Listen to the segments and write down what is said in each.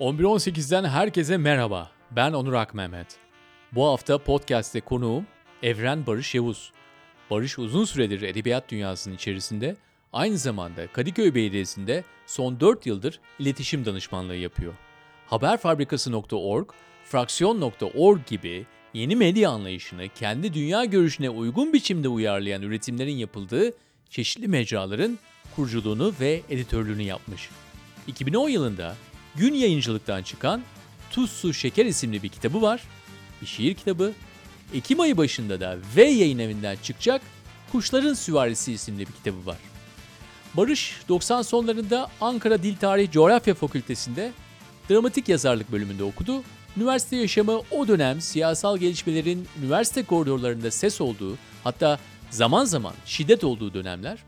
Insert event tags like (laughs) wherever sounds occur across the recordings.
11.18'den herkese merhaba. Ben Onur Akmehmet. Bu hafta podcast'te konuğum Evren Barış Yavuz. Barış uzun süredir edebiyat dünyasının içerisinde, aynı zamanda Kadıköy Belediyesi'nde son 4 yıldır iletişim danışmanlığı yapıyor. Haberfabrikası.org, fraksiyon.org gibi yeni medya anlayışını kendi dünya görüşüne uygun biçimde uyarlayan üretimlerin yapıldığı çeşitli mecraların kuruculuğunu ve editörlüğünü yapmış. 2010 yılında Gün Yayıncılık'tan çıkan Tuz Su Şeker isimli bir kitabı var. Bir şiir kitabı. Ekim ayı başında da V yayın evinden çıkacak Kuşların Süvarisi isimli bir kitabı var. Barış 90 sonlarında Ankara Dil Tarih Coğrafya Fakültesi'nde dramatik yazarlık bölümünde okudu. Üniversite yaşamı o dönem siyasal gelişmelerin üniversite koridorlarında ses olduğu hatta zaman zaman şiddet olduğu dönemler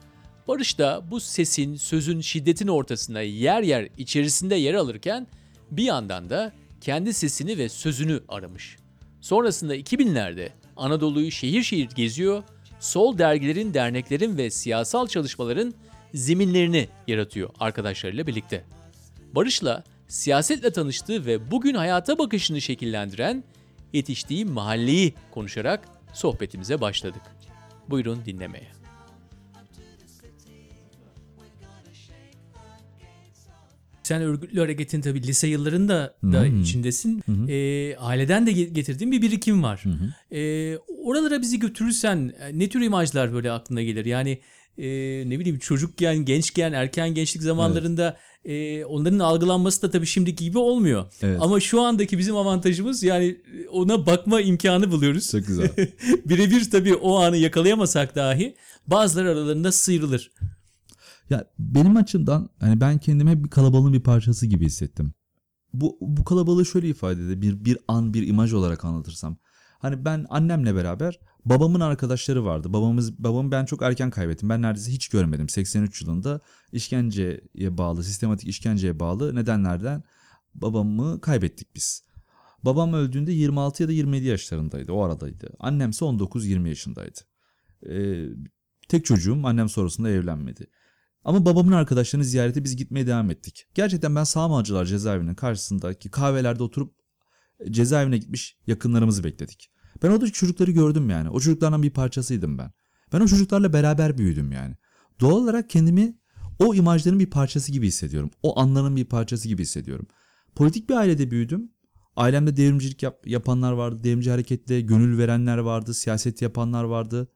Barış da bu sesin, sözün, şiddetin ortasında yer yer içerisinde yer alırken bir yandan da kendi sesini ve sözünü aramış. Sonrasında 2000'lerde Anadolu'yu şehir şehir geziyor, sol dergilerin, derneklerin ve siyasal çalışmaların zeminlerini yaratıyor arkadaşlarıyla birlikte. Barış'la siyasetle tanıştığı ve bugün hayata bakışını şekillendiren yetiştiği mahalleyi konuşarak sohbetimize başladık. Buyurun dinlemeye. Sen örgütlü hareketin tabii lise yıllarında da Hı hı. içindesin. Hı hı. Ee, aileden de ge- getirdiğin bir birikim var. Hı hı. Ee, oralara bizi götürürsen e, ne tür imajlar böyle aklına gelir? Yani e, ne bileyim çocukken, gençken, erken gençlik zamanlarında e, onların algılanması da tabii şimdiki gibi olmuyor. Evet. Ama şu andaki bizim avantajımız yani e, ona bakma imkanı buluyoruz. Çok güzel. (laughs) Birebir tabii o anı yakalayamasak dahi bazıları aralarında sıyrılır. Ya benim açımdan hani ben kendimi hep bir kalabalığın bir parçası gibi hissettim. Bu bu kalabalığı şöyle ifade ede bir bir an bir imaj olarak anlatırsam. Hani ben annemle beraber babamın arkadaşları vardı. Babamız babamı ben çok erken kaybettim. Ben neredeyse hiç görmedim. 83 yılında işkenceye bağlı, sistematik işkenceye bağlı nedenlerden babamı kaybettik biz. Babam öldüğünde 26 ya da 27 yaşlarındaydı. O aradaydı. Annemse 19-20 yaşındaydı. Ee, tek çocuğum annem sonrasında evlenmedi. Ama babamın arkadaşlarını ziyarete biz gitmeye devam ettik. Gerçekten ben Sağmalcılar cezaevinin karşısındaki kahvelerde oturup cezaevine gitmiş yakınlarımızı bekledik. Ben oradaki çocukları gördüm yani. O çocuklardan bir parçasıydım ben. Ben o çocuklarla beraber büyüdüm yani. Doğal olarak kendimi o imajların bir parçası gibi hissediyorum. O anların bir parçası gibi hissediyorum. Politik bir ailede büyüdüm. Ailemde devrimcilik yap- yapanlar vardı. Devrimci harekette gönül verenler vardı. Siyaset yapanlar vardı.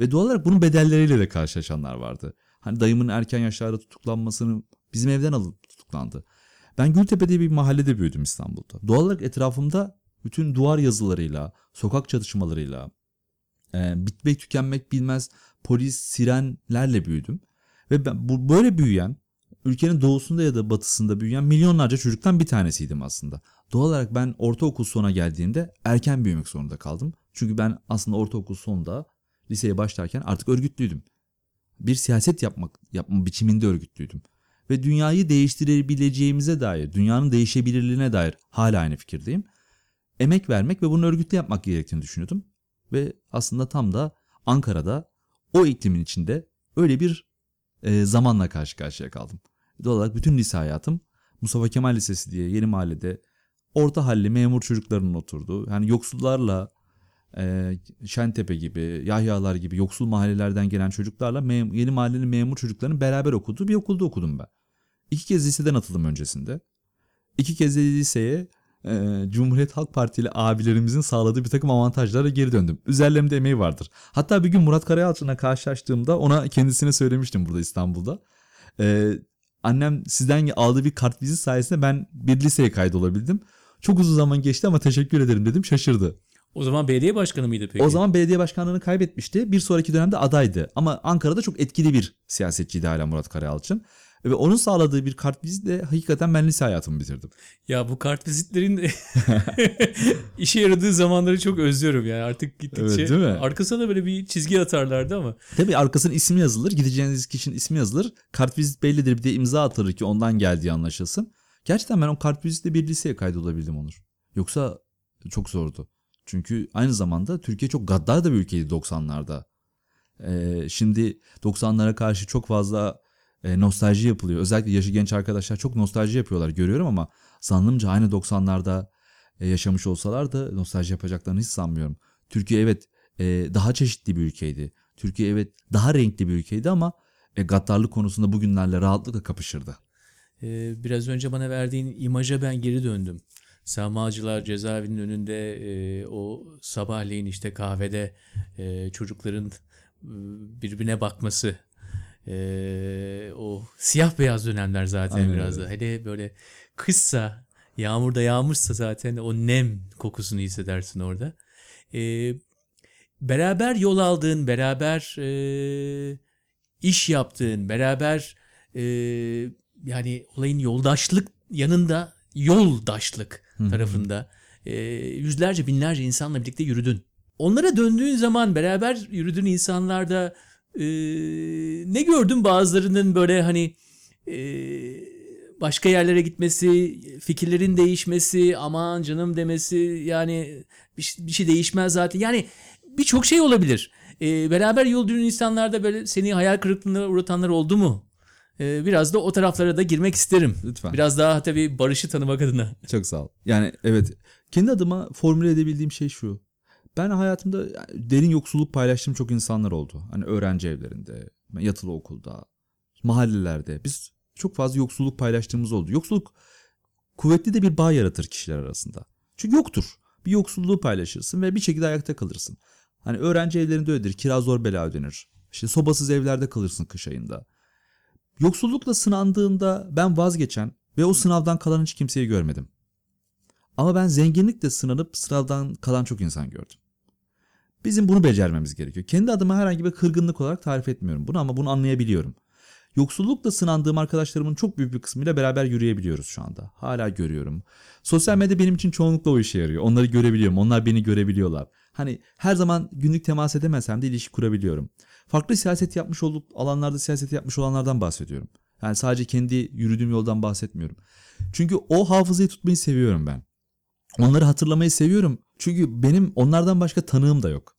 Ve doğal olarak bunun bedelleriyle de karşılaşanlar vardı. Hani dayımın erken yaşlarda tutuklanmasını bizim evden alıp tutuklandı. Ben Gültepe'de bir mahallede büyüdüm İstanbul'da. Doğal olarak etrafımda bütün duvar yazılarıyla, sokak çatışmalarıyla, e, bitmek tükenmek bilmez polis, sirenlerle büyüdüm. Ve ben bu böyle büyüyen, ülkenin doğusunda ya da batısında büyüyen milyonlarca çocuktan bir tanesiydim aslında. Doğal olarak ben ortaokul sona geldiğimde erken büyümek zorunda kaldım. Çünkü ben aslında ortaokul sonunda liseye başlarken artık örgütlüydüm. Bir siyaset yapmak yapma biçiminde örgütlüydüm. Ve dünyayı değiştirebileceğimize dair, dünyanın değişebilirliğine dair hala aynı fikirdeyim. Emek vermek ve bunu örgütlü yapmak gerektiğini düşünüyordum. Ve aslında tam da Ankara'da o iklimin içinde öyle bir e, zamanla karşı karşıya kaldım. Doğal olarak bütün lise hayatım Mustafa Kemal Lisesi diye yeni mahallede orta halli memur çocuklarının oturduğu, yani yoksullarla Şentepe gibi, Yahyalar gibi yoksul mahallelerden gelen çocuklarla mem- yeni mahallenin memur çocuklarının beraber okuduğu bir okulda okudum ben. İki kez liseden atıldım öncesinde. İki kez de liseye e, Cumhuriyet Halk Partili abilerimizin sağladığı bir takım avantajlara geri döndüm. Üzerlerimde emeği vardır. Hatta bir gün Murat Karayalçın'la karşılaştığımda ona kendisine söylemiştim burada İstanbul'da. E, annem sizden aldığı bir kartvizit sayesinde ben bir liseye kaydolabildim. Çok uzun zaman geçti ama teşekkür ederim dedim şaşırdı. O zaman belediye başkanı mıydı peki? O zaman belediye başkanlığını kaybetmişti. Bir sonraki dönemde adaydı. Ama Ankara'da çok etkili bir siyasetçiydi hala Murat Karayalçın. Ve onun sağladığı bir kartvizitle hakikaten ben lise hayatımı bitirdim. Ya bu kartvizitlerin (laughs) işe yaradığı zamanları çok özlüyorum yani artık gittikçe. Evet, değil mi? Arkasına da böyle bir çizgi atarlardı ama. Tabii arkasına ismi yazılır. Gideceğiniz kişinin ismi yazılır. Kartvizit bellidir bir de imza atılır ki ondan geldiği anlaşılsın. Gerçekten ben o kartvizitle bir liseye kaydolabildim Onur. Yoksa çok zordu. Çünkü aynı zamanda Türkiye çok gaddar da bir ülkeydi 90'larda. Ee, şimdi 90'lara karşı çok fazla e, nostalji yapılıyor. Özellikle yaşı genç arkadaşlar çok nostalji yapıyorlar görüyorum ama zannımca aynı 90'larda e, yaşamış olsalar da nostalji yapacaklarını hiç sanmıyorum. Türkiye evet e, daha çeşitli bir ülkeydi. Türkiye evet daha renkli bir ülkeydi ama e, gaddarlık konusunda bugünlerle rahatlıkla kapışırdı. Ee, biraz önce bana verdiğin imaja ben geri döndüm. Sağmacılar cezaevinin önünde e, o sabahleyin işte kahvede e, çocukların e, birbirine bakması. E, o siyah beyaz dönemler zaten Aynen biraz da. Hele böyle kışsa, yağmurda yağmışsa zaten o nem kokusunu hissedersin orada. E, beraber yol aldığın, beraber e, iş yaptığın, beraber e, yani olayın yoldaşlık yanında yoldaşlık tarafında e, yüzlerce binlerce insanla birlikte yürüdün. Onlara döndüğün zaman beraber yürüdüğün insanlarda e, ne gördün bazılarının böyle hani e, başka yerlere gitmesi, fikirlerin değişmesi, aman canım demesi yani bir, bir şey değişmez zaten. Yani birçok şey olabilir. E, beraber yürüdüğün insanlarda böyle seni hayal kırıklığına uğratanlar oldu mu? E, biraz da o taraflara da girmek isterim. Lütfen. Biraz daha tabii barışı tanımak adına. (laughs) Çok sağ ol. Yani evet kendi adıma formüle edebildiğim şey şu. Ben hayatımda derin yoksulluk paylaştığım çok insanlar oldu. Hani öğrenci evlerinde, yatılı okulda, mahallelerde. Biz çok fazla yoksulluk paylaştığımız oldu. Yoksulluk kuvvetli de bir bağ yaratır kişiler arasında. Çünkü yoktur. Bir yoksulluğu paylaşırsın ve bir şekilde ayakta kalırsın. Hani öğrenci evlerinde öyledir. Kira zor bela ödenir. İşte sobasız evlerde kalırsın kış ayında. Yoksullukla sınandığında ben vazgeçen ve o sınavdan kalan hiç kimseyi görmedim. Ama ben zenginlikle sınanıp sınavdan kalan çok insan gördüm. Bizim bunu becermemiz gerekiyor. Kendi adıma herhangi bir kırgınlık olarak tarif etmiyorum bunu ama bunu anlayabiliyorum. Yoksullukla sınandığım arkadaşlarımın çok büyük bir kısmıyla beraber yürüyebiliyoruz şu anda. Hala görüyorum. Sosyal medya benim için çoğunlukla o işe yarıyor. Onları görebiliyorum. Onlar beni görebiliyorlar. Hani her zaman günlük temas edemesem de ilişki kurabiliyorum. Farklı siyaset yapmış olup alanlarda siyaset yapmış olanlardan bahsediyorum. Yani sadece kendi yürüdüğüm yoldan bahsetmiyorum. Çünkü o hafızayı tutmayı seviyorum ben. Onları hatırlamayı seviyorum. Çünkü benim onlardan başka tanığım da yok.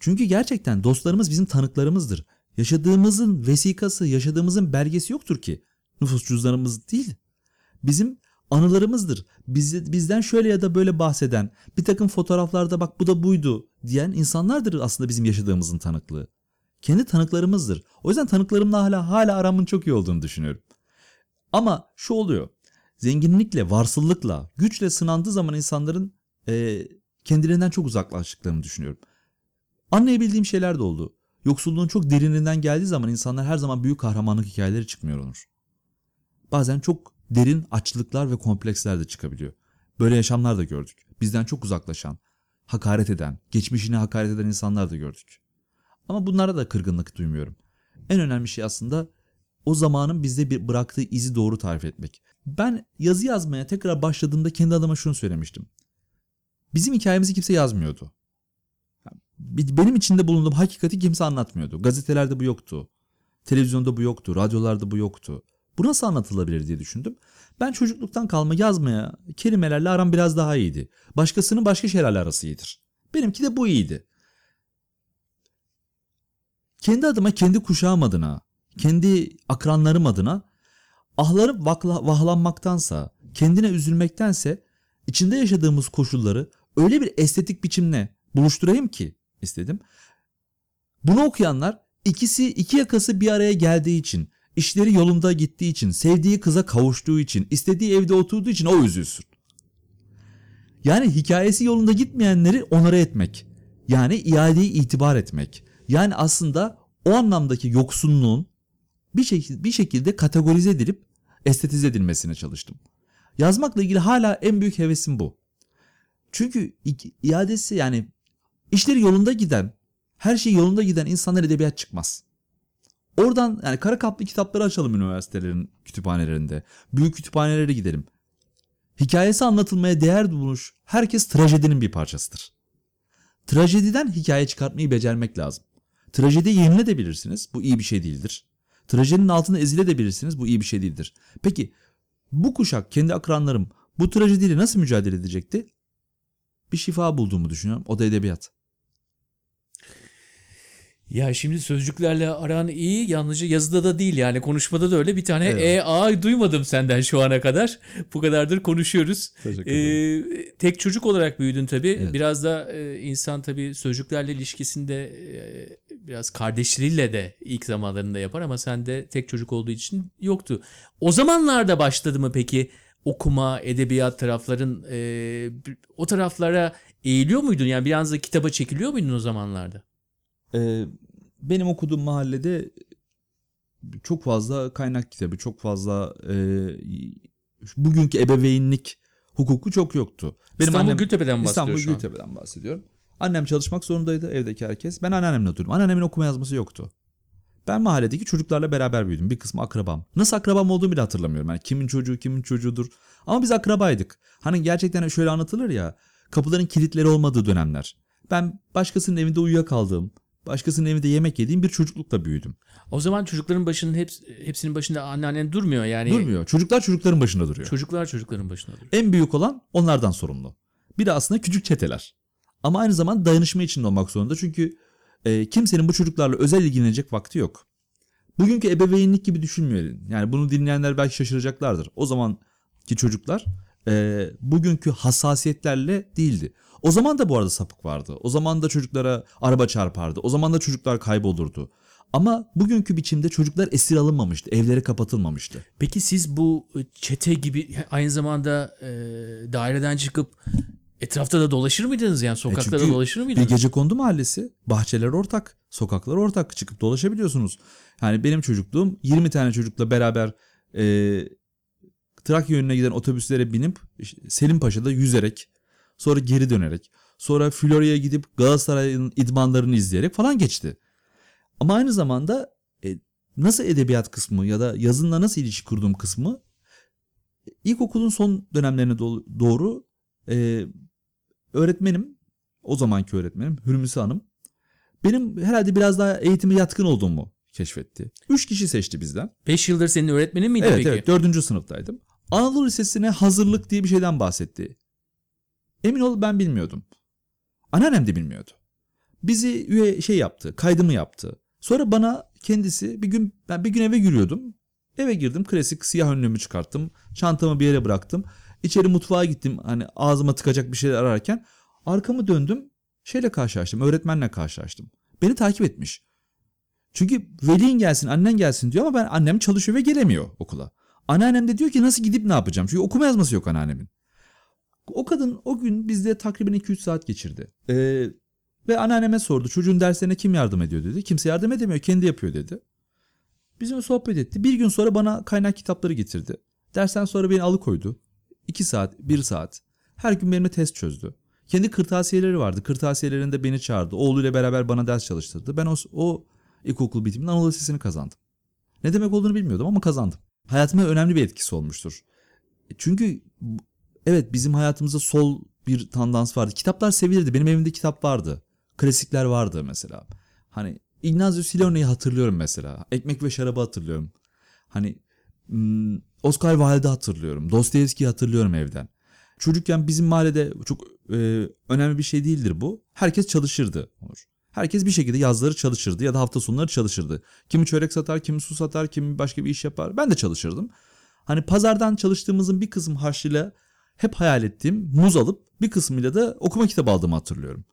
Çünkü gerçekten dostlarımız bizim tanıklarımızdır. Yaşadığımızın vesikası, yaşadığımızın belgesi yoktur ki. Nüfus cüzdanımız değil. Bizim anılarımızdır. Biz, bizden şöyle ya da böyle bahseden, bir takım fotoğraflarda bak bu da buydu diyen insanlardır aslında bizim yaşadığımızın tanıklığı. Kendi tanıklarımızdır. O yüzden tanıklarımla hala hala aramın çok iyi olduğunu düşünüyorum. Ama şu oluyor. Zenginlikle, varsıllıkla, güçle sınandığı zaman insanların e, kendilerinden çok uzaklaştıklarını düşünüyorum. Anlayabildiğim şeyler de oldu. Yoksulluğun çok derininden geldiği zaman insanlar her zaman büyük kahramanlık hikayeleri çıkmıyor Onur. Bazen çok derin açlıklar ve kompleksler de çıkabiliyor. Böyle yaşamlar da gördük. Bizden çok uzaklaşan, hakaret eden, geçmişine hakaret eden insanlar da gördük. Ama bunlara da kırgınlık duymuyorum. En önemli şey aslında o zamanın bizde bir bıraktığı izi doğru tarif etmek. Ben yazı yazmaya tekrar başladığımda kendi adıma şunu söylemiştim. Bizim hikayemizi kimse yazmıyordu. Benim içinde bulunduğum hakikati kimse anlatmıyordu. Gazetelerde bu yoktu. Televizyonda bu yoktu. Radyolarda bu yoktu. Bu nasıl anlatılabilir diye düşündüm. Ben çocukluktan kalma yazmaya, kelimelerle aram biraz daha iyiydi. Başkasının başka şeylerle arası iyidir. Benimki de bu iyiydi. Kendi adıma, kendi kuşağım adına, kendi akranlarım adına ahlarıp vakla, vahlanmaktansa, kendine üzülmektense içinde yaşadığımız koşulları öyle bir estetik biçimle buluşturayım ki istedim. Bunu okuyanlar ikisi iki yakası bir araya geldiği için, işleri yolunda gittiği için, sevdiği kıza kavuştuğu için, istediği evde oturduğu için o üzülsün. Yani hikayesi yolunda gitmeyenleri onara etmek. Yani iadeyi itibar etmek. Yani aslında o anlamdaki yoksunluğun bir, şekilde, bir şekilde kategorize edilip estetize edilmesine çalıştım. Yazmakla ilgili hala en büyük hevesim bu. Çünkü iadesi yani işleri yolunda giden, her şey yolunda giden insanlar edebiyat çıkmaz. Oradan yani kara kaplı kitapları açalım üniversitelerin kütüphanelerinde. Büyük kütüphanelere gidelim. Hikayesi anlatılmaya değer bulmuş herkes trajedinin bir parçasıdır. Trajediden hikaye çıkartmayı becermek lazım. Trajedi yenilebilirsiniz. Bu iyi bir şey değildir. Trajedinin altında ezilebilirsiniz. Bu iyi bir şey değildir. Peki bu kuşak kendi akranlarım bu trajediyle nasıl mücadele edecekti? Bir şifa bulduğumu düşünüyorum. O da edebiyat. Ya şimdi sözcüklerle aran iyi, yalnızca yazıda da değil yani konuşmada da öyle bir tane Evet. e a duymadım senden şu ana kadar. Bu kadardır konuşuyoruz. Ee, tek çocuk olarak büyüdün tabii. Evet. Biraz da e, insan tabii sözcüklerle ilişkisinde e, biraz kardeşliğiyle de ilk zamanlarında yapar ama sende tek çocuk olduğu için yoktu. O zamanlarda başladı mı peki okuma, edebiyat tarafların e, o taraflara eğiliyor muydun? Yani biraz da kitaba çekiliyor muydun o zamanlarda? Ee, benim okuduğum mahallede çok fazla kaynak kitabı, çok fazla e, bugünkü ebeveynlik hukuku çok yoktu. Benim İstanbul annem Gültepe'den bahsediyor İstanbul şu an. Gültepe'den bahsediyorum. Annem çalışmak zorundaydı evdeki herkes. Ben anneannemle oturdum. Anneannemin okuma yazması yoktu. Ben mahalledeki çocuklarla beraber büyüdüm. Bir kısmı akrabam. Nasıl akrabam olduğumu bile hatırlamıyorum. Yani kimin çocuğu kimin çocuğudur. Ama biz akrabaydık. Hani gerçekten şöyle anlatılır ya. Kapıların kilitleri olmadığı dönemler. Ben başkasının evinde uyuyakaldığım, başkasının evinde yemek yediğim bir çocuklukla büyüdüm. O zaman çocukların başının hepsi, hepsinin başında anneannen durmuyor yani. Durmuyor. Çocuklar çocukların başında duruyor. Çocuklar çocukların başında duruyor. En büyük olan onlardan sorumlu. Bir de aslında küçük çeteler. Ama aynı zamanda dayanışma içinde olmak zorunda. Çünkü e, kimsenin bu çocuklarla özel ilgilenecek vakti yok. Bugünkü ebeveynlik gibi düşünmeyelim. Yani bunu dinleyenler belki şaşıracaklardır. O zamanki çocuklar e, bugünkü hassasiyetlerle değildi. O zaman da bu arada sapık vardı. O zaman da çocuklara araba çarpardı. O zaman da çocuklar kaybolurdu. Ama bugünkü biçimde çocuklar esir alınmamıştı. Evlere kapatılmamıştı. Peki siz bu e, çete gibi aynı zamanda e, daireden çıkıp etrafta da dolaşır mıydınız yani sokakta da E çünkü dolaşır Bir mıydınız? gece kondu mahallesi. Bahçeler ortak. Sokaklar ortak. Çıkıp dolaşabiliyorsunuz. Yani benim çocukluğum 20 tane çocukla beraber e, Trakya yönüne giden otobüslere binip işte Selim Paşa'da yüzerek sonra geri dönerek sonra Florya'ya gidip Galatasaray'ın idmanlarını izleyerek falan geçti. Ama aynı zamanda e, nasıl edebiyat kısmı ya da yazınla nasıl ilişki kurduğum kısmı ilkokulun son dönemlerine do- doğru e, öğretmenim o zamanki öğretmenim Hürmüsü Hanım benim herhalde biraz daha eğitime yatkın olduğumu keşfetti. Üç kişi seçti bizden. 5 yıldır senin öğretmenin miydi Evet peki? evet dördüncü sınıftaydım. Anadolu Lisesi'ne hazırlık diye bir şeyden bahsetti. Emin ol ben bilmiyordum. Anneannem de bilmiyordu. Bizi üye şey yaptı, kaydımı yaptı. Sonra bana kendisi bir gün ben bir gün eve giriyordum. Eve girdim klasik siyah önlüğümü çıkarttım. Çantamı bir yere bıraktım. İçeri mutfağa gittim hani ağzıma tıkacak bir şeyler ararken. Arkamı döndüm. Şeyle karşılaştım. Öğretmenle karşılaştım. Beni takip etmiş. Çünkü velin gelsin annen gelsin diyor ama ben annem çalışıyor ve gelemiyor okula. Anneannem de diyor ki nasıl gidip ne yapacağım? Çünkü okuma yazması yok anneannemin. O kadın o gün bizde takriben 2-3 saat geçirdi. Ee, ve anneanneme sordu çocuğun derslerine kim yardım ediyor dedi. Kimse yardım edemiyor kendi yapıyor dedi. Bizimle sohbet etti. Bir gün sonra bana kaynak kitapları getirdi. Dersten sonra beni alıkoydu. 2 saat, 1 saat. Her gün benimle test çözdü. Kendi kırtasiyeleri vardı. Kırtasiyelerinde beni çağırdı. Oğluyla beraber bana ders çalıştırdı. Ben o, o ilkokul bitiminde Anadolu Lisesi'ni kazandım. Ne demek olduğunu bilmiyordum ama kazandım. Hayatıma önemli bir etkisi olmuştur. Çünkü bu- evet bizim hayatımızda sol bir tendans vardı. Kitaplar sevilirdi. Benim evimde kitap vardı. Klasikler vardı mesela. Hani Ignazio Siloni'yi hatırlıyorum mesela. Ekmek ve Şarabı hatırlıyorum. Hani Oscar Wilde'ı hatırlıyorum. Dostoyevski'yi hatırlıyorum evden. Çocukken bizim mahallede çok e, önemli bir şey değildir bu. Herkes çalışırdı. Onur. Herkes bir şekilde yazları çalışırdı ya da hafta sonları çalışırdı. Kimi çörek satar, kimi su satar, kimi başka bir iş yapar. Ben de çalışırdım. Hani pazardan çalıştığımızın bir kısım harçlığıyla hep hayal ettiğim muz alıp bir kısmıyla da okuma kitabı aldığımı hatırlıyorum.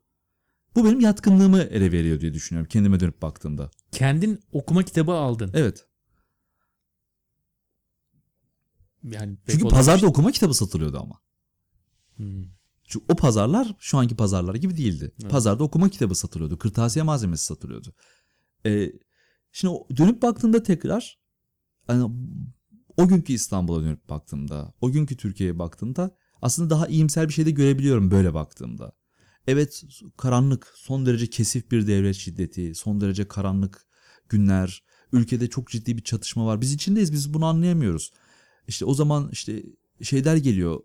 Bu benim yatkınlığımı ele veriyor diye düşünüyorum kendime dönüp baktığımda. Kendin okuma kitabı aldın. Evet. Yani Çünkü pazarda okuma kitabı satılıyordu ama. Hmm. Çünkü o pazarlar şu anki pazarlar gibi değildi. Evet. Pazarda okuma kitabı satılıyordu. Kırtasiye malzemesi satılıyordu. Ee, şimdi dönüp baktığımda tekrar hani o günkü İstanbul'a dönüp baktığımda, o günkü Türkiye'ye baktığımda aslında daha iyimser bir şey de görebiliyorum böyle baktığımda. Evet karanlık, son derece kesif bir devlet şiddeti, son derece karanlık günler, ülkede çok ciddi bir çatışma var. Biz içindeyiz, biz bunu anlayamıyoruz. İşte o zaman işte şeyler geliyor.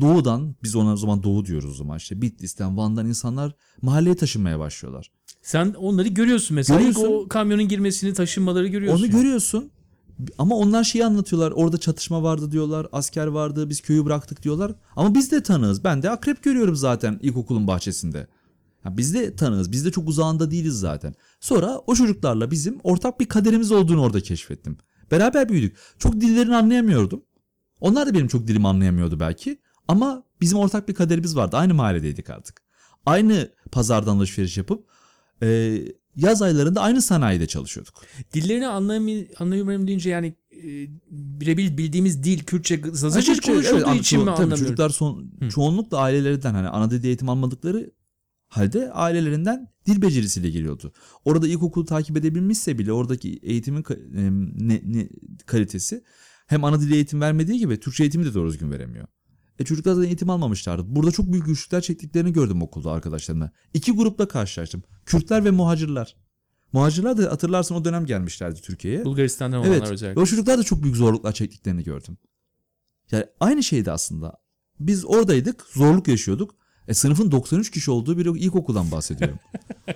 Doğudan, biz ona o zaman doğu diyoruz o zaman işte Bitlis'ten, Van'dan insanlar mahalleye taşınmaya başlıyorlar. Sen onları görüyorsun mesela. İlk Görüyorsun. o kamyonun girmesini, taşınmaları görüyorsun. Onu görüyorsun. Ama onlar şeyi anlatıyorlar. Orada çatışma vardı diyorlar. Asker vardı. Biz köyü bıraktık diyorlar. Ama biz de tanığız. Ben de akrep görüyorum zaten ilkokulun bahçesinde. Ha, biz de tanığız. Biz de çok uzağında değiliz zaten. Sonra o çocuklarla bizim ortak bir kaderimiz olduğunu orada keşfettim. Beraber büyüdük. Çok dillerini anlayamıyordum. Onlar da benim çok dilimi anlayamıyordu belki. Ama bizim ortak bir kaderimiz vardı. Aynı mahalledeydik artık. Aynı pazardan alışveriş yapıp e, yaz aylarında aynı sanayide çalışıyorduk. Dillerini anlayamıyorum, deyince yani e, birebir bildiğimiz dil Kürtçe Türkçe, konuşulduğu evet, için mi anlamıyorum? Çocuklar son, çoğunlukla ailelerinden hani ana dilde eğitim almadıkları halde ailelerinden dil becerisiyle geliyordu. Orada ilkokulu takip edebilmişse bile oradaki eğitimin ne, ne, kalitesi hem ana dili eğitim vermediği gibi Türkçe eğitimi de doğru düzgün veremiyor. E çocuklar zaten eğitim almamışlardı. Burada çok büyük güçlükler çektiklerini gördüm okulda arkadaşlarımla. İki grupla karşılaştım. Kürtler ve muhacirler. Muhacirler de hatırlarsın o dönem gelmişlerdi Türkiye'ye. Bulgaristan'dan olanlar Evet. Ve özellikle. o çocuklar da çok büyük zorluklar çektiklerini gördüm. Yani aynı şeydi aslında. Biz oradaydık, zorluk yaşıyorduk. E sınıfın 93 kişi olduğu bir ilkokuldan bahsediyorum.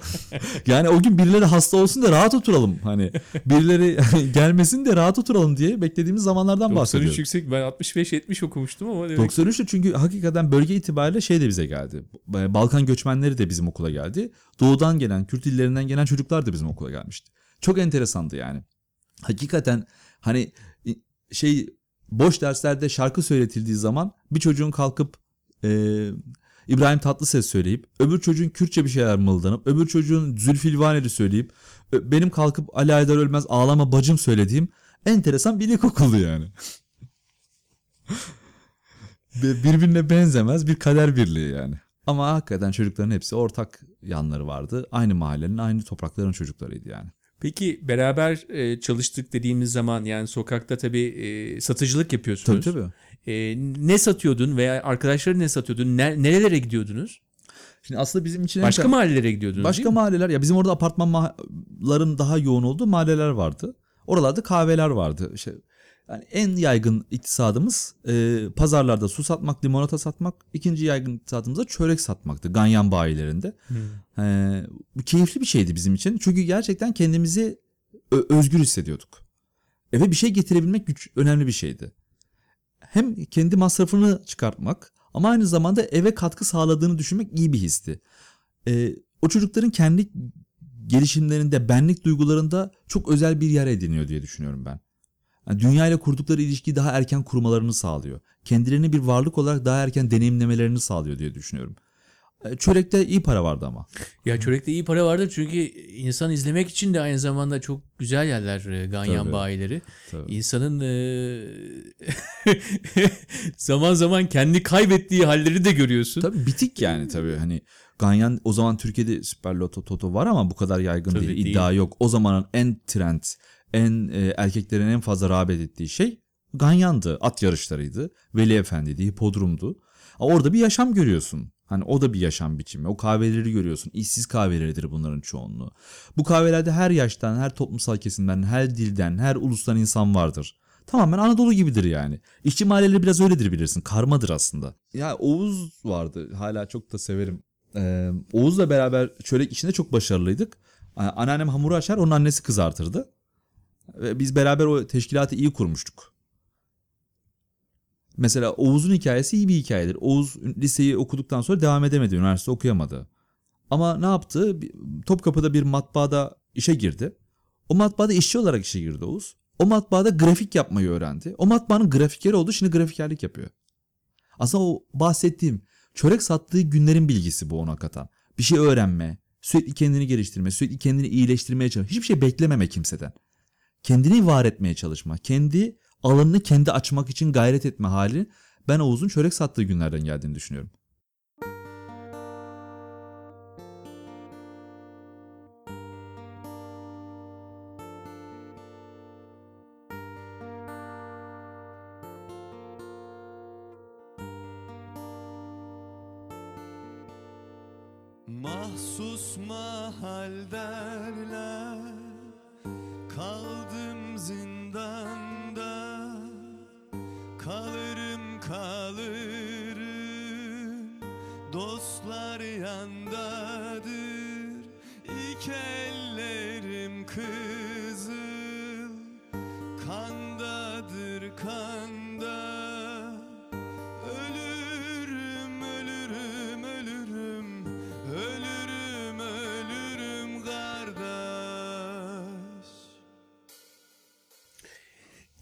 (laughs) yani o gün birileri hasta olsun da rahat oturalım. Hani birileri (laughs) gelmesin de rahat oturalım diye beklediğimiz zamanlardan 93 bahsediyorum. yüksek ben 65-70 okumuştum ama demek 93 de çünkü hakikaten bölge itibariyle şey de bize geldi. Balkan göçmenleri de bizim okula geldi. Doğudan gelen, Kürt illerinden gelen çocuklar da bizim okula gelmişti. Çok enteresandı yani. Hakikaten hani şey boş derslerde şarkı söyletildiği zaman bir çocuğun kalkıp e, İbrahim Tatlıses söyleyip öbür çocuğun Kürtçe bir şeyler mırıldanıp öbür çocuğun Zülfilvaneli söyleyip benim kalkıp Ali Aydar Ölmez ağlama bacım söylediğim enteresan bir ilkokuldu yani. (laughs) Birbirine benzemez bir kader birliği yani. Ama hakikaten çocukların hepsi ortak yanları vardı. Aynı mahallenin, aynı toprakların çocuklarıydı yani. Peki beraber e, çalıştık dediğimiz zaman yani sokakta tabii e, satıcılık yapıyorsunuz. Tabii tabii. E, ne satıyordun veya arkadaşların ne satıyordun? Ne- nerelere gidiyordunuz? Şimdi aslında bizim için en Başka tem- mahallelere gidiyordunuz başka mahalleler ya bizim orada apartmanların daha yoğun olduğu mahalleler vardı. Oralarda kahveler vardı. İşte yani en yaygın iktisadımız e, pazarlarda su satmak, limonata satmak. İkinci yaygın iktisadımız da çörek satmaktı Ganyan bayilerinde. Hmm. E, keyifli bir şeydi bizim için. Çünkü gerçekten kendimizi özgür hissediyorduk. Eve bir şey getirebilmek güç, önemli bir şeydi. Hem kendi masrafını çıkartmak ama aynı zamanda eve katkı sağladığını düşünmek iyi bir histi. E, o çocukların kendi gelişimlerinde, benlik duygularında çok özel bir yer ediniyor diye düşünüyorum ben. Yani dünya ile kurdukları ilişkiyi daha erken kurmalarını sağlıyor. Kendilerini bir varlık olarak daha erken deneyimlemelerini sağlıyor diye düşünüyorum. E, Çörekte iyi para vardı ama. Ya çörekte iyi para vardır çünkü insan izlemek için de aynı zamanda çok güzel yerler e, ganyan Tabii. bayileri. Tabii. İnsanın e, (laughs) zaman zaman kendi kaybettiği halleri de görüyorsun. Tabii bitik yani tabii hani Ganyan o zaman Türkiye'de Süper Loto Toto var ama bu kadar yaygın Tabii değil. değil. İddia yok. O zamanın en trend, en e, erkeklerin en fazla rağbet ettiği şey Ganyan'dı. At yarışlarıydı. Veli Efendi'ydi, hipodromdu. Orada bir yaşam görüyorsun. Hani o da bir yaşam biçimi. O kahveleri görüyorsun. İşsiz kahveleridir bunların çoğunluğu. Bu kahvelerde her yaştan, her toplumsal kesimden, her dilden, her ulustan insan vardır. Tamamen Anadolu gibidir yani. İşçi mahalleleri biraz öyledir bilirsin. Karmadır aslında. Ya Oğuz vardı. Hala çok da severim. Ee, Oğuz'la beraber çörek işinde çok başarılıydık. Ee, Anneannem hamuru açar, onun annesi kızartırdı. Ve biz beraber o teşkilatı iyi kurmuştuk. Mesela Oğuz'un hikayesi iyi bir hikayedir. Oğuz liseyi okuduktan sonra devam edemedi, üniversite okuyamadı. Ama ne yaptı? Topkapı'da bir matbaada işe girdi. O matbaada işçi olarak işe girdi Oğuz. O matbaada grafik yapmayı öğrendi. O matbaanın grafikeri oldu, şimdi grafikerlik yapıyor. Aslında o bahsettiğim çörek sattığı günlerin bilgisi bu ona katan. Bir şey öğrenme, sürekli kendini geliştirme, sürekli kendini iyileştirmeye çalışma. Hiçbir şey beklememe kimseden. Kendini var etmeye çalışma. Kendi alanını kendi açmak için gayret etme hali ben Oğuz'un çörek sattığı günlerden geldiğini düşünüyorum. Mahsus mahal derler Kaldım zindanda Kalırım kalırım. Dostlar yandadır. İki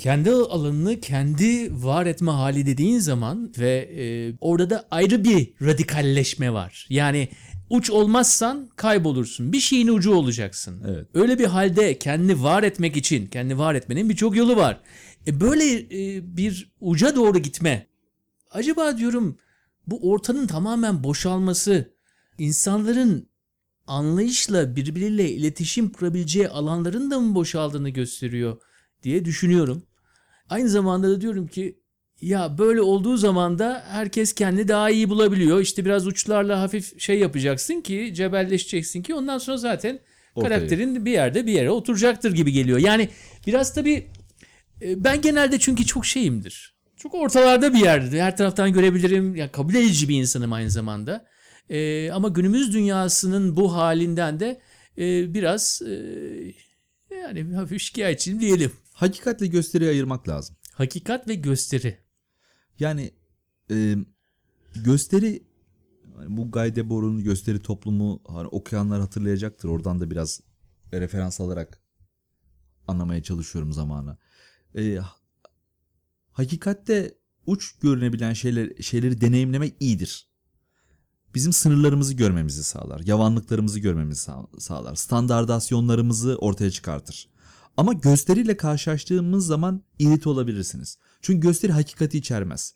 kendi alanını kendi var etme hali dediğin zaman ve e, orada da ayrı bir radikalleşme var. Yani uç olmazsan kaybolursun. Bir şeyin ucu olacaksın. Evet. Öyle bir halde kendini var etmek için, kendi var etmenin birçok yolu var. E böyle e, bir uca doğru gitme. Acaba diyorum bu ortanın tamamen boşalması, insanların anlayışla birbiriyle iletişim kurabileceği alanların da mı boşaldığını gösteriyor diye düşünüyorum. Aynı zamanda da diyorum ki ya böyle olduğu zaman da herkes kendi daha iyi bulabiliyor. İşte biraz uçlarla hafif şey yapacaksın ki cebelleşeceksin ki ondan sonra zaten Ortaya. karakterin bir yerde bir yere oturacaktır gibi geliyor. Yani biraz tabii e, ben genelde çünkü çok şeyimdir. Çok ortalarda bir yerde. Her taraftan görebilirim. Ya kabul edici bir insanım aynı zamanda. E, ama günümüz dünyasının bu halinden de e, biraz e, yani hafif şikayetçiyim diyelim. Hakikatle gösteriyi ayırmak lazım. Hakikat ve gösteri. Yani e, gösteri bu Guy Debord'un gösteri toplumu hani okuyanlar hatırlayacaktır. Oradan da biraz referans alarak anlamaya çalışıyorum zamanı. E, ha- hakikatte uç görünebilen şeyler, şeyleri deneyimlemek iyidir. Bizim sınırlarımızı görmemizi sağlar. Yavanlıklarımızı görmemizi sağ- sağlar. Standardasyonlarımızı ortaya çıkartır. Ama gösteriyle karşılaştığımız zaman irite olabilirsiniz. Çünkü gösteri hakikati içermez.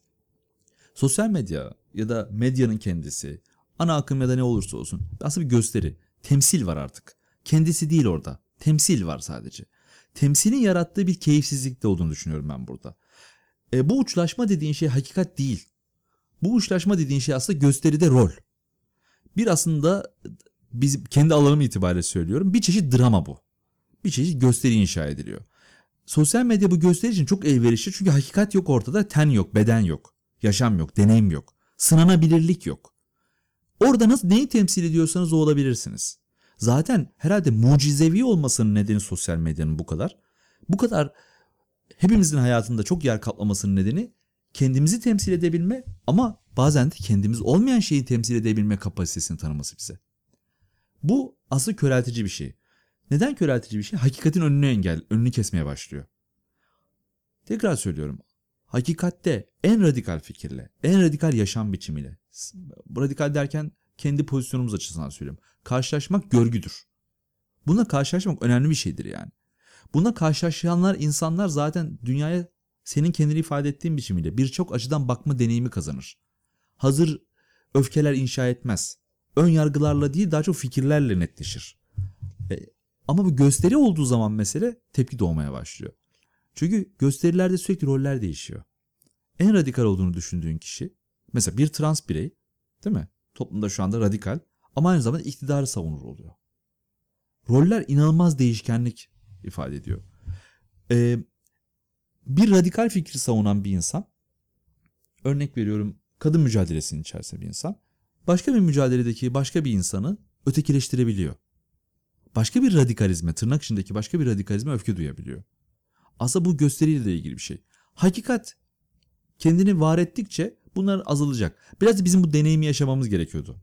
Sosyal medya ya da medyanın kendisi, ana akım ya da ne olursa olsun aslında bir gösteri. Temsil var artık. Kendisi değil orada. Temsil var sadece. Temsilin yarattığı bir keyifsizlik de olduğunu düşünüyorum ben burada. E, bu uçlaşma dediğin şey hakikat değil. Bu uçlaşma dediğin şey aslında gösteride rol. Bir aslında biz kendi alanım itibariyle söylüyorum. Bir çeşit drama bu. Bir çeşit gösteri inşa ediliyor. Sosyal medya bu gösteri için çok elverişli çünkü hakikat yok ortada, ten yok, beden yok, yaşam yok, deneyim yok, sınanabilirlik yok. Orada nasıl neyi temsil ediyorsanız o olabilirsiniz. Zaten herhalde mucizevi olmasının nedeni sosyal medyanın bu kadar. Bu kadar hepimizin hayatında çok yer kaplamasının nedeni kendimizi temsil edebilme ama bazen de kendimiz olmayan şeyi temsil edebilme kapasitesini tanıması bize. Bu aslında köreltici bir şey. Neden köreltici bir şey? Hakikatin önünü engel, önünü kesmeye başlıyor. Tekrar söylüyorum. Hakikatte en radikal fikirle, en radikal yaşam biçimiyle, radikal derken kendi pozisyonumuz açısından söylüyorum. Karşılaşmak görgüdür. Bununla karşılaşmak önemli bir şeydir yani. Bununla karşılaşanlar insanlar zaten dünyaya senin kendini ifade ettiğin biçimiyle birçok açıdan bakma deneyimi kazanır. Hazır öfkeler inşa etmez. Ön yargılarla değil daha çok fikirlerle netleşir. E, ama bu gösteri olduğu zaman mesele tepki doğmaya başlıyor. Çünkü gösterilerde sürekli roller değişiyor. En radikal olduğunu düşündüğün kişi mesela bir trans birey değil mi? Toplumda şu anda radikal ama aynı zamanda iktidarı savunur oluyor. Roller inanılmaz değişkenlik ifade ediyor. Ee, bir radikal fikri savunan bir insan örnek veriyorum kadın mücadelesinin içerisinde bir insan başka bir mücadeledeki başka bir insanı ötekileştirebiliyor. Başka bir radikalizme, tırnak içindeki başka bir radikalizme öfke duyabiliyor. Aslında bu gösteriyle de ilgili bir şey. Hakikat kendini var ettikçe bunlar azalacak. Biraz bizim bu deneyimi yaşamamız gerekiyordu.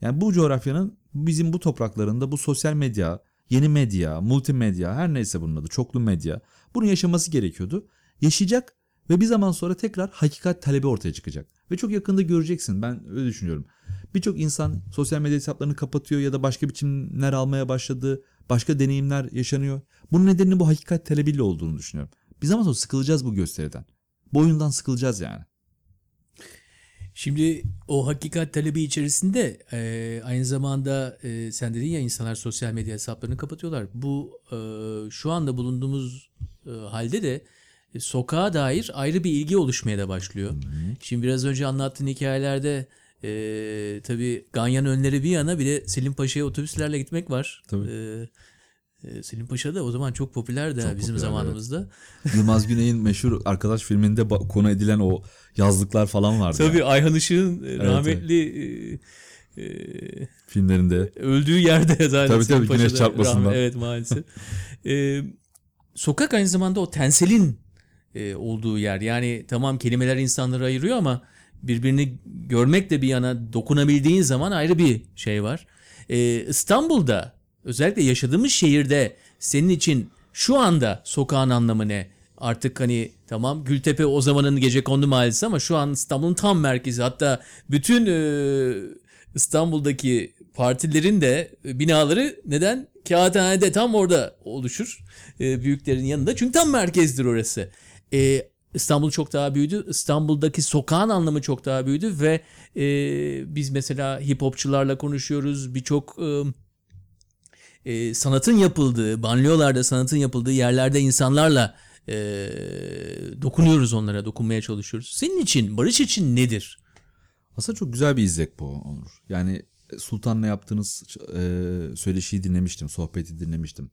Yani bu coğrafyanın bizim bu topraklarında bu sosyal medya, yeni medya, multimedya her neyse bunun adı çoklu medya bunu yaşaması gerekiyordu. Yaşayacak ve bir zaman sonra tekrar hakikat talebi ortaya çıkacak. Ve çok yakında göreceksin ben öyle düşünüyorum. Birçok insan sosyal medya hesaplarını kapatıyor ya da başka biçimler almaya başladı. Başka deneyimler yaşanıyor. Bunun nedeninin bu hakikat talebiyle olduğunu düşünüyorum. Bir zaman sonra sıkılacağız bu gösteriden. Bu oyundan sıkılacağız yani. Şimdi o hakikat talebi içerisinde e, aynı zamanda e, sen dedin ya insanlar sosyal medya hesaplarını kapatıyorlar. Bu e, şu anda bulunduğumuz e, halde de e, sokağa dair ayrı bir ilgi oluşmaya da başlıyor. Şimdi biraz önce anlattığın hikayelerde e, tabii Ganyan önleri bir yana bir de Selim Paşa'ya otobüslerle gitmek var. Tabii. E, e, Selim Paşa da o zaman çok popülerdi ha Çok bizim popülerdi, zamanımızda. (laughs) Yılmaz Güney'in meşhur arkadaş filminde konu edilen o yazlıklar falan vardı. Tabii ya, Ayhan Işık'ın e, evet. rahmetli e, e, filmlerinde. öldüğü yerde zaten. Tabii, Selim tabii, güneş Paşa'da çarpmasından. rahmet- evet maalesef. (laughs) Ee, sokak aynı zamanda o tenselin e, olduğu yer. Yani tamam kelimeler insanları ayırıyor ama birbirini görmek de bir yana dokunabildiğin zaman ayrı bir şey var. Ee, İstanbul'da özellikle yaşadığımız şehirde senin için şu anda sokağın anlamı ne? Artık hani tamam Gültepe o zamanın gece kondu mahallesi ama şu an İstanbul'un tam merkezi. Hatta bütün e, İstanbul'daki partilerin de binaları neden? Kağıthane'de tam orada oluşur. E, büyüklerin yanında. Çünkü tam merkezdir orası. E, İstanbul çok daha büyüdü. İstanbul'daki sokağın anlamı çok daha büyüdü ve e, biz mesela hip hopçularla konuşuyoruz. Birçok e, e, sanatın yapıldığı, banliyölarda sanatın yapıldığı yerlerde insanlarla e, dokunuyoruz onlara, dokunmaya çalışıyoruz. Senin için, Barış için nedir? Aslında çok güzel bir izlek bu Onur. Yani Sultan'la yaptığınız e, söyleşiyi dinlemiştim, sohbeti dinlemiştim.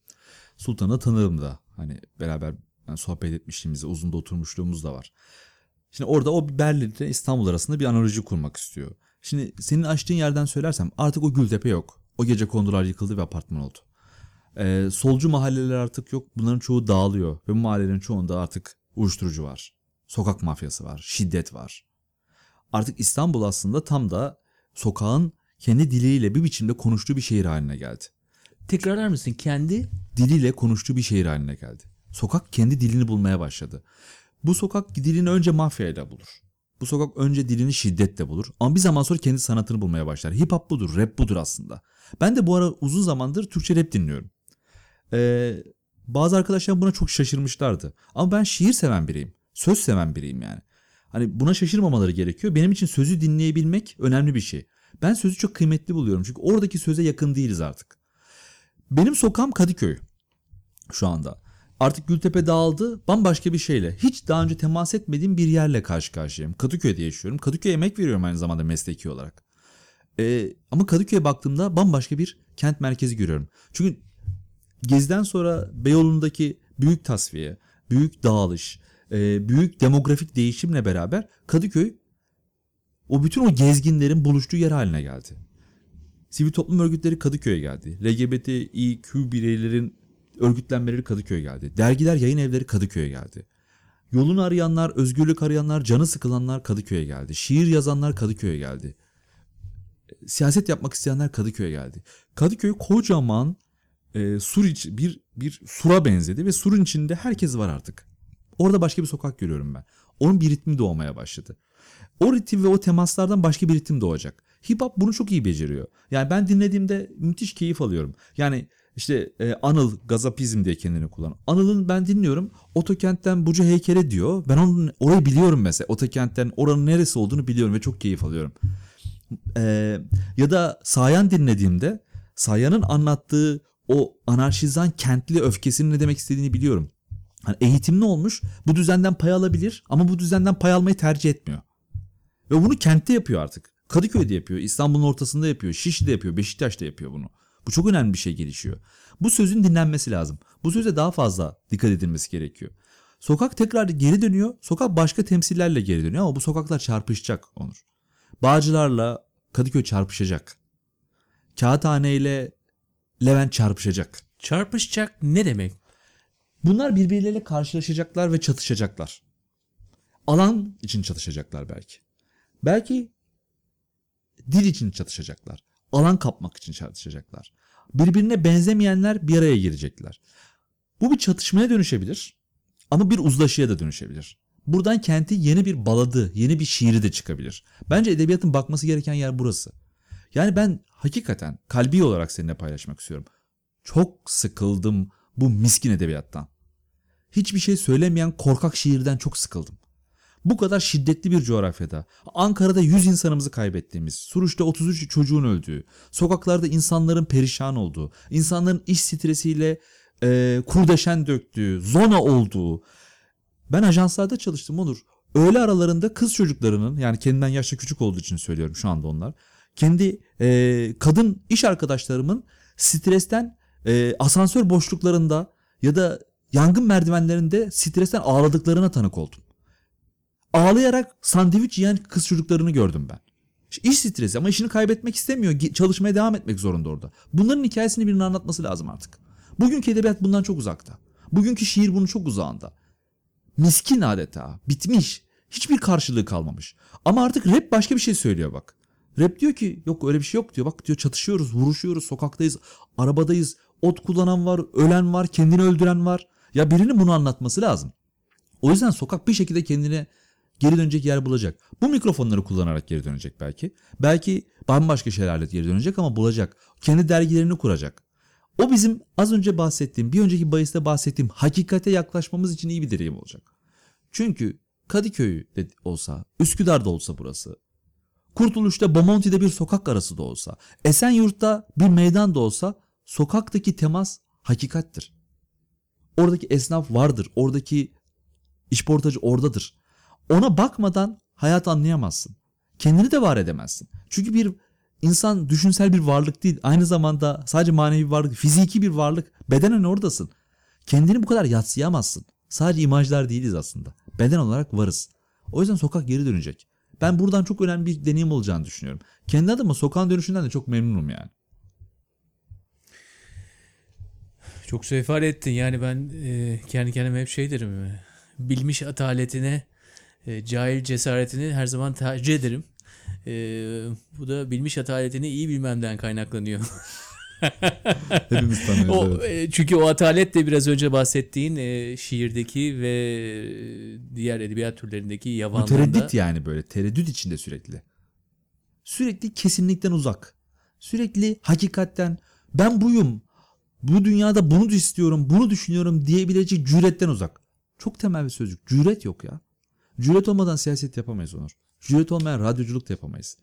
Sultan'ı tanırım da. Hani beraber yani sohbet etmişliğimiz, uzun da oturmuşluğumuz da var. Şimdi orada o Berlin ile İstanbul arasında bir analoji kurmak istiyor. Şimdi senin açtığın yerden söylersem artık o Gültepe yok. O gece kondular yıkıldı ve apartman oldu. Ee, solcu mahalleler artık yok. Bunların çoğu dağılıyor. Ve bu mahallelerin çoğunda artık uyuşturucu var. Sokak mafyası var. Şiddet var. Artık İstanbul aslında tam da sokağın kendi diliyle bir biçimde konuştuğu bir şehir haline geldi. Tekrarlar mısın? Kendi Diliyle konuştuğu bir şehir haline geldi. Sokak kendi dilini bulmaya başladı. Bu sokak dilini önce mafyayla bulur. Bu sokak önce dilini şiddetle bulur. Ama bir zaman sonra kendi sanatını bulmaya başlar. Hip hop budur, rap budur aslında. Ben de bu ara uzun zamandır Türkçe rap dinliyorum. Ee, bazı arkadaşlar buna çok şaşırmışlardı. Ama ben şiir seven biriyim. Söz seven biriyim yani. Hani buna şaşırmamaları gerekiyor. Benim için sözü dinleyebilmek önemli bir şey. Ben sözü çok kıymetli buluyorum. Çünkü oradaki söze yakın değiliz artık. Benim sokağım Kadıköy şu anda. Artık Gültepe dağıldı bambaşka bir şeyle. Hiç daha önce temas etmediğim bir yerle karşı karşıyayım. Kadıköy'de yaşıyorum. Kadıköy'e emek veriyorum aynı zamanda mesleki olarak. Ee, ama Kadıköy'e baktığımda bambaşka bir kent merkezi görüyorum. Çünkü Geziden sonra Beyoğlu'ndaki büyük tasfiye, büyük dağılış, e, büyük demografik değişimle beraber Kadıköy o bütün o gezginlerin buluştuğu yer haline geldi. Sivil toplum örgütleri Kadıköy'e geldi. LGBTİQ bireylerin örgütlenmeleri Kadıköy'e geldi. Dergiler, yayın evleri Kadıköy'e geldi. Yolunu arayanlar, özgürlük arayanlar, canı sıkılanlar Kadıköy'e geldi. Şiir yazanlar Kadıköy'e geldi. Siyaset yapmak isteyenler Kadıköy'e geldi. Kadıköy kocaman e, sur iç, bir bir sura benzedi ve surun içinde herkes var artık. Orada başka bir sokak görüyorum ben. Onun bir ritmi doğmaya başladı. O ritim ve o temaslardan başka bir ritim doğacak. Hip hop bunu çok iyi beceriyor. Yani ben dinlediğimde müthiş keyif alıyorum. Yani işte e, Anıl Gazapizm diye kendini kullan. Anıl'ın ben dinliyorum. Otokent'ten Buca heykele diyor. Ben onun orayı biliyorum mesela. Otokent'ten oranın neresi olduğunu biliyorum ve çok keyif alıyorum. E, ya da Sayan dinlediğimde Sayan'ın anlattığı o anarşizan kentli öfkesinin ne demek istediğini biliyorum. Hani eğitimli olmuş bu düzenden pay alabilir ama bu düzenden pay almayı tercih etmiyor. Ve bunu kentte yapıyor artık. Kadıköy'de yapıyor, İstanbul'un ortasında yapıyor, Şişli'de yapıyor, Beşiktaş'ta yapıyor bunu. Bu çok önemli bir şey gelişiyor. Bu sözün dinlenmesi lazım. Bu söze daha fazla dikkat edilmesi gerekiyor. Sokak tekrar geri dönüyor. Sokak başka temsillerle geri dönüyor ama bu sokaklar çarpışacak Onur. Bağcılarla Kadıköy çarpışacak. Kağıthane ile Levent çarpışacak. çarpışacak ne demek? Bunlar birbirleriyle karşılaşacaklar ve çatışacaklar. Alan için çatışacaklar belki. Belki dil için çatışacaklar. Alan kapmak için çatışacaklar. Birbirine benzemeyenler bir araya girecekler. Bu bir çatışmaya dönüşebilir ama bir uzlaşıya da dönüşebilir. Buradan kenti yeni bir baladı, yeni bir şiiri de çıkabilir. Bence edebiyatın bakması gereken yer burası. Yani ben hakikaten kalbi olarak seninle paylaşmak istiyorum. Çok sıkıldım bu miskin edebiyattan. Hiçbir şey söylemeyen korkak şiirden çok sıkıldım. Bu kadar şiddetli bir coğrafyada, Ankara'da 100 insanımızı kaybettiğimiz, Suruç'ta 33 çocuğun öldüğü, sokaklarda insanların perişan olduğu, insanların iş stresiyle e, kurdeşen döktüğü, zona olduğu. Ben ajanslarda çalıştım olur. Öğle aralarında kız çocuklarının yani kendinden yaşça küçük olduğu için söylüyorum şu anda onlar. Kendi e, kadın iş arkadaşlarımın stresten e, asansör boşluklarında ya da yangın merdivenlerinde stresten ağladıklarına tanık oldum. Ağlayarak sandviç yiyen kız çocuklarını gördüm ben. İş stresi ama işini kaybetmek istemiyor. Çalışmaya devam etmek zorunda orada. Bunların hikayesini birinin anlatması lazım artık. Bugünkü edebiyat bundan çok uzakta. Bugünkü şiir bunun çok uzağında. Miskin adeta. Bitmiş. Hiçbir karşılığı kalmamış. Ama artık rap başka bir şey söylüyor bak. Rap diyor ki yok öyle bir şey yok diyor. Bak diyor çatışıyoruz, vuruşuyoruz, sokaktayız, arabadayız. Ot kullanan var, ölen var, kendini öldüren var. Ya birinin bunu anlatması lazım. O yüzden sokak bir şekilde kendine geri dönecek yer bulacak. Bu mikrofonları kullanarak geri dönecek belki. Belki bambaşka şeylerle geri dönecek ama bulacak. Kendi dergilerini kuracak. O bizim az önce bahsettiğim, bir önceki bahiste bahsettiğim hakikate yaklaşmamız için iyi bir deneyim olacak. Çünkü Kadıköy olsa, Üsküdar'da olsa burası, Kurtuluş'ta Bomonti'de bir sokak arası da olsa, Esenyurt'ta bir meydan da olsa sokaktaki temas hakikattir. Oradaki esnaf vardır, oradaki işportacı oradadır. Ona bakmadan hayat anlayamazsın. Kendini de var edemezsin. Çünkü bir insan düşünsel bir varlık değil. Aynı zamanda sadece manevi bir varlık, fiziki bir varlık. Bedenen oradasın. Kendini bu kadar yatsıyamazsın. Sadece imajlar değiliz aslında. Beden olarak varız. O yüzden sokak geri dönecek. Ben buradan çok önemli bir deneyim olacağını düşünüyorum. Kendi adıma sokağın dönüşünden de çok memnunum yani. Çok şey ifade ettin. Yani ben e, kendi kendime hep şey derim. Bilmiş ataletine, e, cahil cesaretini her zaman tercih ederim. E, bu da bilmiş ataletini iyi bilmemden kaynaklanıyor. (laughs) Hepimiz tanıyoruz. o, evet. e, çünkü o atalet de biraz önce bahsettiğin e, şiirdeki ve e, diğer edebiyat türlerindeki yavanlığında. tereddüt yani böyle. Tereddüt içinde sürekli. Sürekli kesinlikten uzak. Sürekli hakikatten ben buyum. Bu dünyada bunu istiyorum, bunu düşünüyorum diyebilecek cüretten uzak. Çok temel bir sözcük. Cüret yok ya. Cüret olmadan siyaset yapamayız Onur. Cüret olmayan radyoculuk da yapamayız.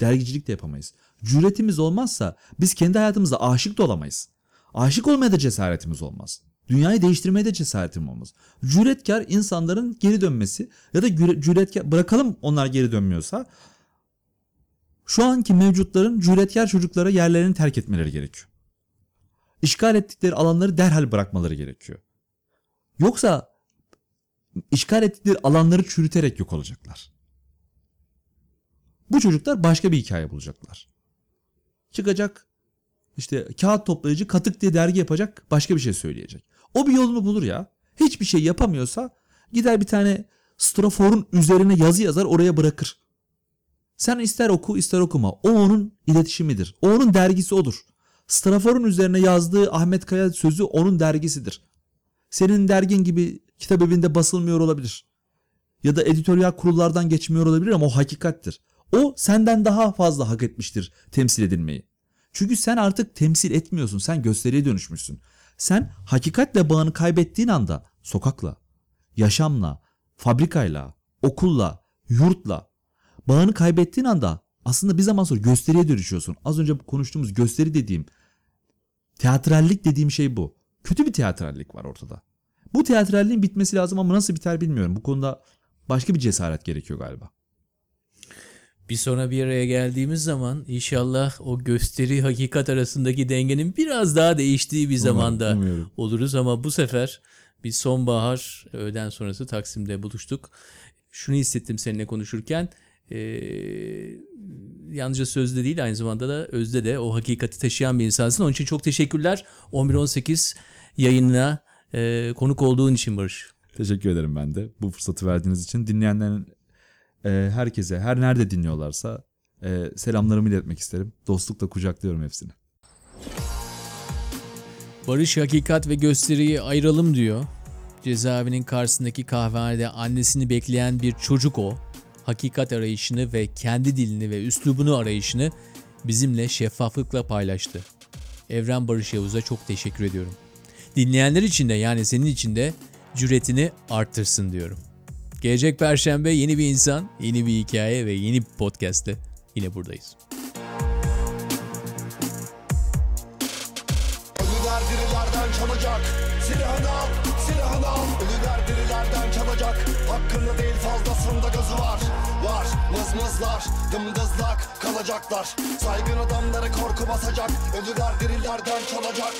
Dergicilik de yapamayız. Cüretimiz olmazsa biz kendi hayatımızda aşık da olamayız. Aşık olmaya da cesaretimiz olmaz. Dünyayı değiştirmeye de cesaretim olmaz. Cüretkar insanların geri dönmesi ya da cüretkar bırakalım onlar geri dönmüyorsa şu anki mevcutların cüretkar çocuklara yerlerini terk etmeleri gerekiyor. İşgal ettikleri alanları derhal bırakmaları gerekiyor. Yoksa işgal ettikleri alanları çürüterek yok olacaklar. Bu çocuklar başka bir hikaye bulacaklar. Çıkacak işte kağıt toplayıcı katık diye dergi yapacak başka bir şey söyleyecek. O bir yolunu bulur ya. Hiçbir şey yapamıyorsa gider bir tane straforun üzerine yazı yazar oraya bırakır. Sen ister oku ister okuma. O onun iletişimidir. O onun dergisi odur. Straforun üzerine yazdığı Ahmet Kaya sözü onun dergisidir. Senin dergin gibi kitap evinde basılmıyor olabilir. Ya da editoryal kurullardan geçmiyor olabilir ama o hakikattir. O senden daha fazla hak etmiştir temsil edilmeyi. Çünkü sen artık temsil etmiyorsun. Sen gösteriye dönüşmüşsün. Sen hakikatle bağını kaybettiğin anda sokakla, yaşamla, fabrikayla, okulla, yurtla bağını kaybettiğin anda aslında bir zaman sonra gösteriye dönüşüyorsun. Az önce konuştuğumuz gösteri dediğim, teatrallik dediğim şey bu. Kötü bir teatrallik var ortada. Bu teatralliğin bitmesi lazım ama nasıl biter bilmiyorum. Bu konuda başka bir cesaret gerekiyor galiba. Bir sonra bir araya geldiğimiz zaman inşallah o gösteri hakikat arasındaki dengenin biraz daha değiştiği bir zamanda umuyorum. oluruz ama bu sefer bir sonbahar öğleden sonrası Taksim'de buluştuk. Şunu hissettim seninle konuşurken eee yalnızca sözde değil aynı zamanda da özde de o hakikati taşıyan bir insansın. Onun için çok teşekkürler. 11-18 yayınına eee, konuk olduğun için Barış. Teşekkür ederim ben de bu fırsatı verdiğiniz için. Dinleyenlerin e, herkese her nerede dinliyorlarsa e, selamlarımı iletmek isterim. Dostlukla kucaklıyorum hepsini. Barış hakikat ve gösteriyi ayıralım diyor. Cezaevinin karşısındaki kahvehanede annesini bekleyen bir çocuk o. Hakikat arayışını ve kendi dilini ve üslubunu arayışını bizimle şeffaflıkla paylaştı. Evren Barış Yavuz'a çok teşekkür ediyorum. Dinleyenler için de yani senin için de cüretini arttırsın diyorum. Gelecek Perşembe yeni bir insan, yeni bir hikaye ve yeni bir podcast'te yine buradayız. Ölüler dirilerden çalacak. Silahını al, silahını al. Ölüler dirilerden çalacak. Hakkında değil fazlasında gözü var. Var, mızmızlar, dımdızlak kalacaklar. Saygın adamları korku basacak. Ölüler dirilerden çalacak